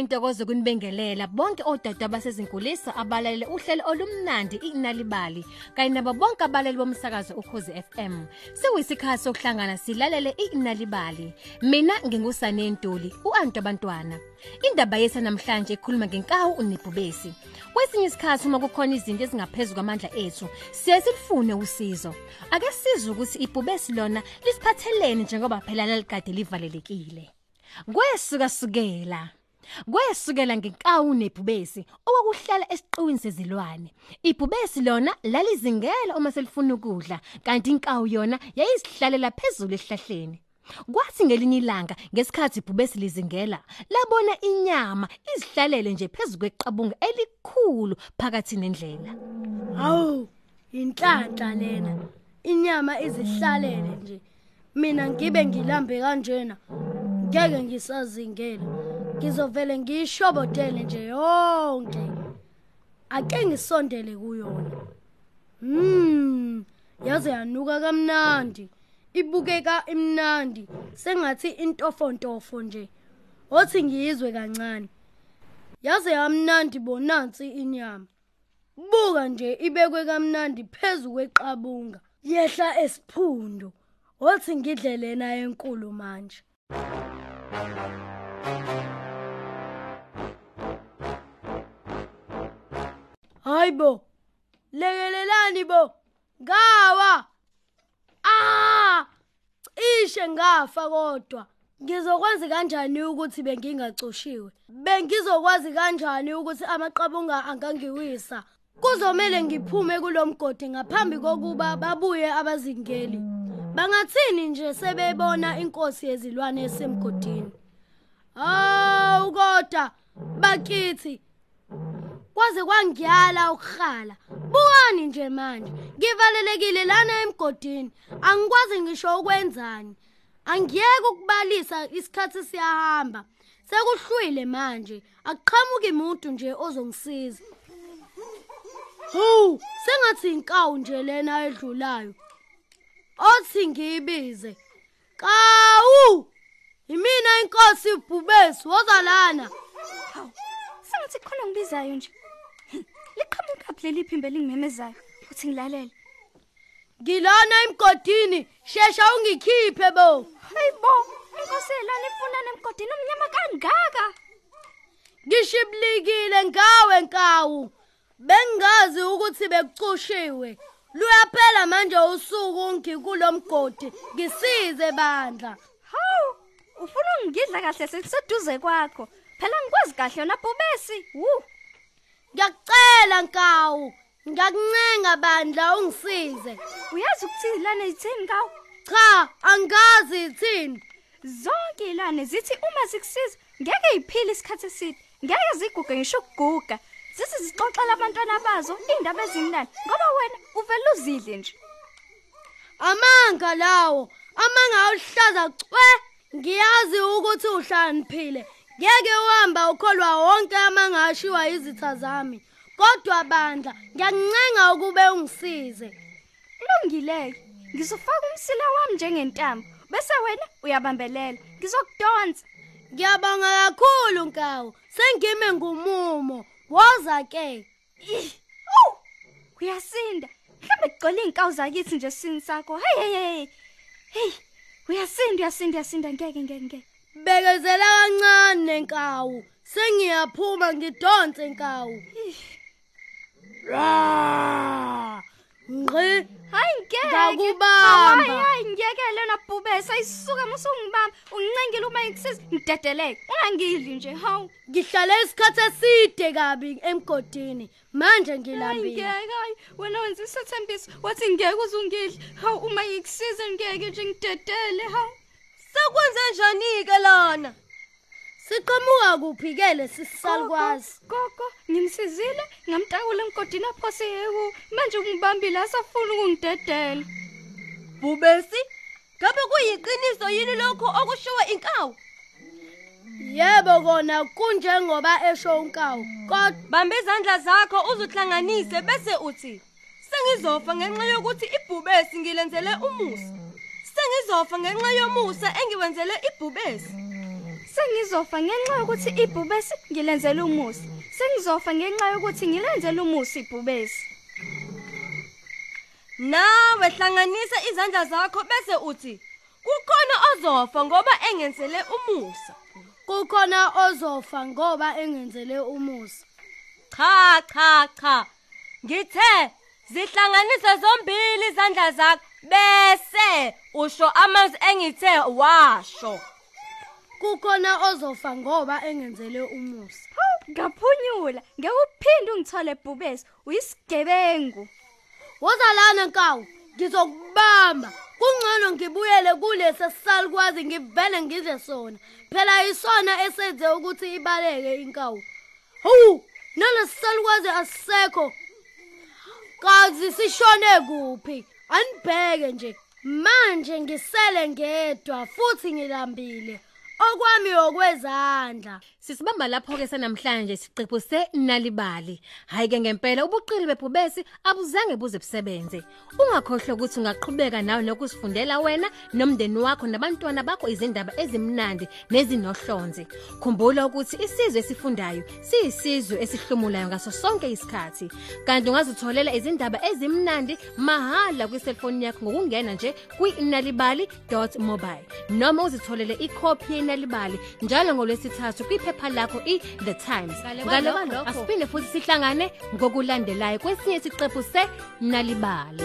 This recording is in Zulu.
Insuku intokozo kunibengelela bonke odade abasezinkulisa abalalele uhlelo olumnandi inalibali kanye nabo bonke abalali bomsakazo ukhozi FM. Sekuyisikhathi sokuhlangana silalele inalibali. Mina ngingusane Ntuli, uantu abantwana. Indaba yethu namhlanje ikhuluma ngenkawu unibhubesi. Kwesinye isikhathi uma kukhona izinto ezingaphezulu kwamandla ethu, siye silifune usizo. Ake sizwe ukuthi ibhubesi lona lisiphathelene njengoba phela lalikade livalelekile. Kwesuka sukela Kwesukela ngenkawu nebhubesi okwakuhlala esiqiwini sezilwane. Ibhubesi lona lalizingela uma selifuna ukudla kanti inkawu yona yayisihlalela phezulu esihlahleni. Kwathi ngelinye ilanga ngesikhathi ibhubesi lizingela labona inyama izihlalele nje phezulu kweqabunga elikhulu phakathi nendlela. Hawu, inhlanhla lena. Inyama izihlalele nje. Mina ngibe ngilambe kanjena. Ngeke ngisazingela. Ngizovele ngiyishobodele nje yonke. Ake ngisondele kuyona. Hmm, yaze yanuka kamnandi. Ibukeka imnandi. Sengathi intofontofo nje. Othi ngiyizwe kancane. Yaze yamnandi bonansi inyama. Buka nje ibekwe kamnandi phezulu kweqabunga. Yehla esiphundo. Othi ngidle lena enkulu manje. Hayibo. Lekelelani bo. Ngawa. Ah! Cishe ngafa kodwa. Ngizokwazi kanjani ukuthi bengingacoshiwe? Bengizokwazi kanjani ukuthi amaqabunga angangiwisa? Kuzomela ngiphume kulomgodi ngaphambi kokuba babuye abazingeli. Bangathini nje sebebona inkosi yezilwane esemgodini? Hawu kodwa bakithi kwaze kwangiyala ukukhala. Bukani nje manje, ngivalelekile lana emgodini. Angikwazi ngisho ukwenzani. Angiyeke ukubalisa isikhathi siyahamba. Sekuhlwile manje. Akuqhamuki umuntu nje ozongisiza. Hu, sengathi inkawu nje lena edlulayo. Othi ngiyibize. Kawu! Yimina inkosi ibhubesi, woza lana. Hawu, sengathi khona ngibizayo nje. Liqhamuka kuleli phimbe lingimemezayo uthi ngilalele. Ngilana emgodini, shesha ungikhiphe bo. Hayibo, inkosi yelana ifuna nemgodini omnyama kangaka. Ngishiblikile ngawe nkawu. Bengazi ukuthi bekucushiwe. Luyaphela manje usuku ngikulomgodi. Ngisize bandla. Hawu, ufuna ungidla kahle sekuseduze kwakho. Phela ngikwazi kahle yona bhubesi. Wu, Ngiyakucela nkawu. Ngiyakuncenga bandla ungisize. uyazi ukuthi ilane ithini kawo? Cha, angazi ithini. Zonke ilane zithi uma zikusiza ngeke iphile isikhathi eside. Ngeke ziguge ngisho ukuguga. Zithi zixoxela abantwana bazo indaba ezimnandi ngoba wena uvela uzidle nje. Amanga lawo, amanga awuhlaza cwe. Ngiyazi ukuthi uhlaniphile. Ngeke uhamba ukholwa wonke amanga ashiwa izitha zami. Kodwa bandla, ngiyakuncenga ukube ungisize. Kulungile. Ngizofaka umsila wami njengentambo bese wena uyabambelela. Ngizokudonsa. Ngiyabonga kakhulu nkawu. Sengime ngumumo. Woza ke. Ih, Aw! Uyasinda. Mhlambe kugcwele inkawu zakithi nje sini sakho. Hey hey hey. Hey. Uyasinda uyasinda uyasinda ngeke ngeke ngeke. Bekezela kancane nkawu. Sengiyaphuma ngidonse nkawu. Ra! Ngqi Hayi ngeke. Ngakubamba. Hayi hayi ngiyekele na bhubesa ayisuka musungibamba ungincengile uma ngikusiza ngidedeleke. Ungangidli nje hawu. Ngihlale isikhathi eside kabi emgodini. Manje Hayi ngilambile. ngeke hayi wena wenza isethembiso wathi ngeke uzungidli. Hawu uma ngikusiza ngeke nje ngidedele hawu. Sekwenze njani ke lana? Siqhamuka kuphi ke lesisalukwazi? Gogo, ngimsizile, ngamtakula emgodini aphose yewu. Manje ungibambile asafuna ukungidedela. Bubesi, ngabe kuyiqiniso yini lokho okushiwe inkawu? Yebo kona kunjengoba esho unkawu. Kodwa Bamba izandla zakho uzuhlanganise bese uthi sengizofa ngenxa yokuthi ibhubesi ngilenzele umusa. Sengizofa ngenxa yomusa engiwenzele ibhubesi. Sengizofa ngenxa yokuthi ibhubesi ngilenzela umusi. Sengizofa ngenxa yokuthi ngilenzela umusi ibhubesi. Nawe hlanganisa izandla zakho bese uthi kukhona ozofa ngoba engenzele umusa. Kukhona ozofa ngoba engenzele umusa. Cha cha cha. Ngithe zihlanganise zombili izandla zakho bese usho amazwi engithe washo. Kukhona ozofa ngoba engenzele umusa. Ngaphunyula ngeke uphinde ungithole ibhubesi uyisigebengu. Woza lana nkawu ngizokubamba. Kungcono ngibuyele kulesi salikwazi ngivele ngize sona. Phela isona esenze ukuthi ibaleke inkawu. Hawu nalesi salikwazi asisekho kazi sishone kuphi? Anibheke nje. Manje ngisele ngedwa futhi ngilambile. Okwami okwezandla. Sisibamba lapho ke sanamhlanje siqephu senalibali. Hayi ke ngempela ubuqili bebhubesi abuzange buze busebenze. Ungakhohlwa ukuthi ungaqhubeka nawe nokusifundela wena nomndeni wakho nabantwana bakho izindaba ezimnandi nezinohlonze. Khumbula ukuthi isizwe esifundayo siyisizwe esihlomulayo ngaso sonke isikhathi. Kanti ungazitholela izindaba ezimnandi mahala kwiselfoni yakho ngokungena nje kwi.nalibali.mobile noma uzitholele ikhophi yenalibali njalo ngolwesithathu kwiphepha lakho iThe Times. Ngale Ngale kwalokho, kwalokho asipinde futhi sihlangane ngokulandelayo kwesinye isiqephu senalibali.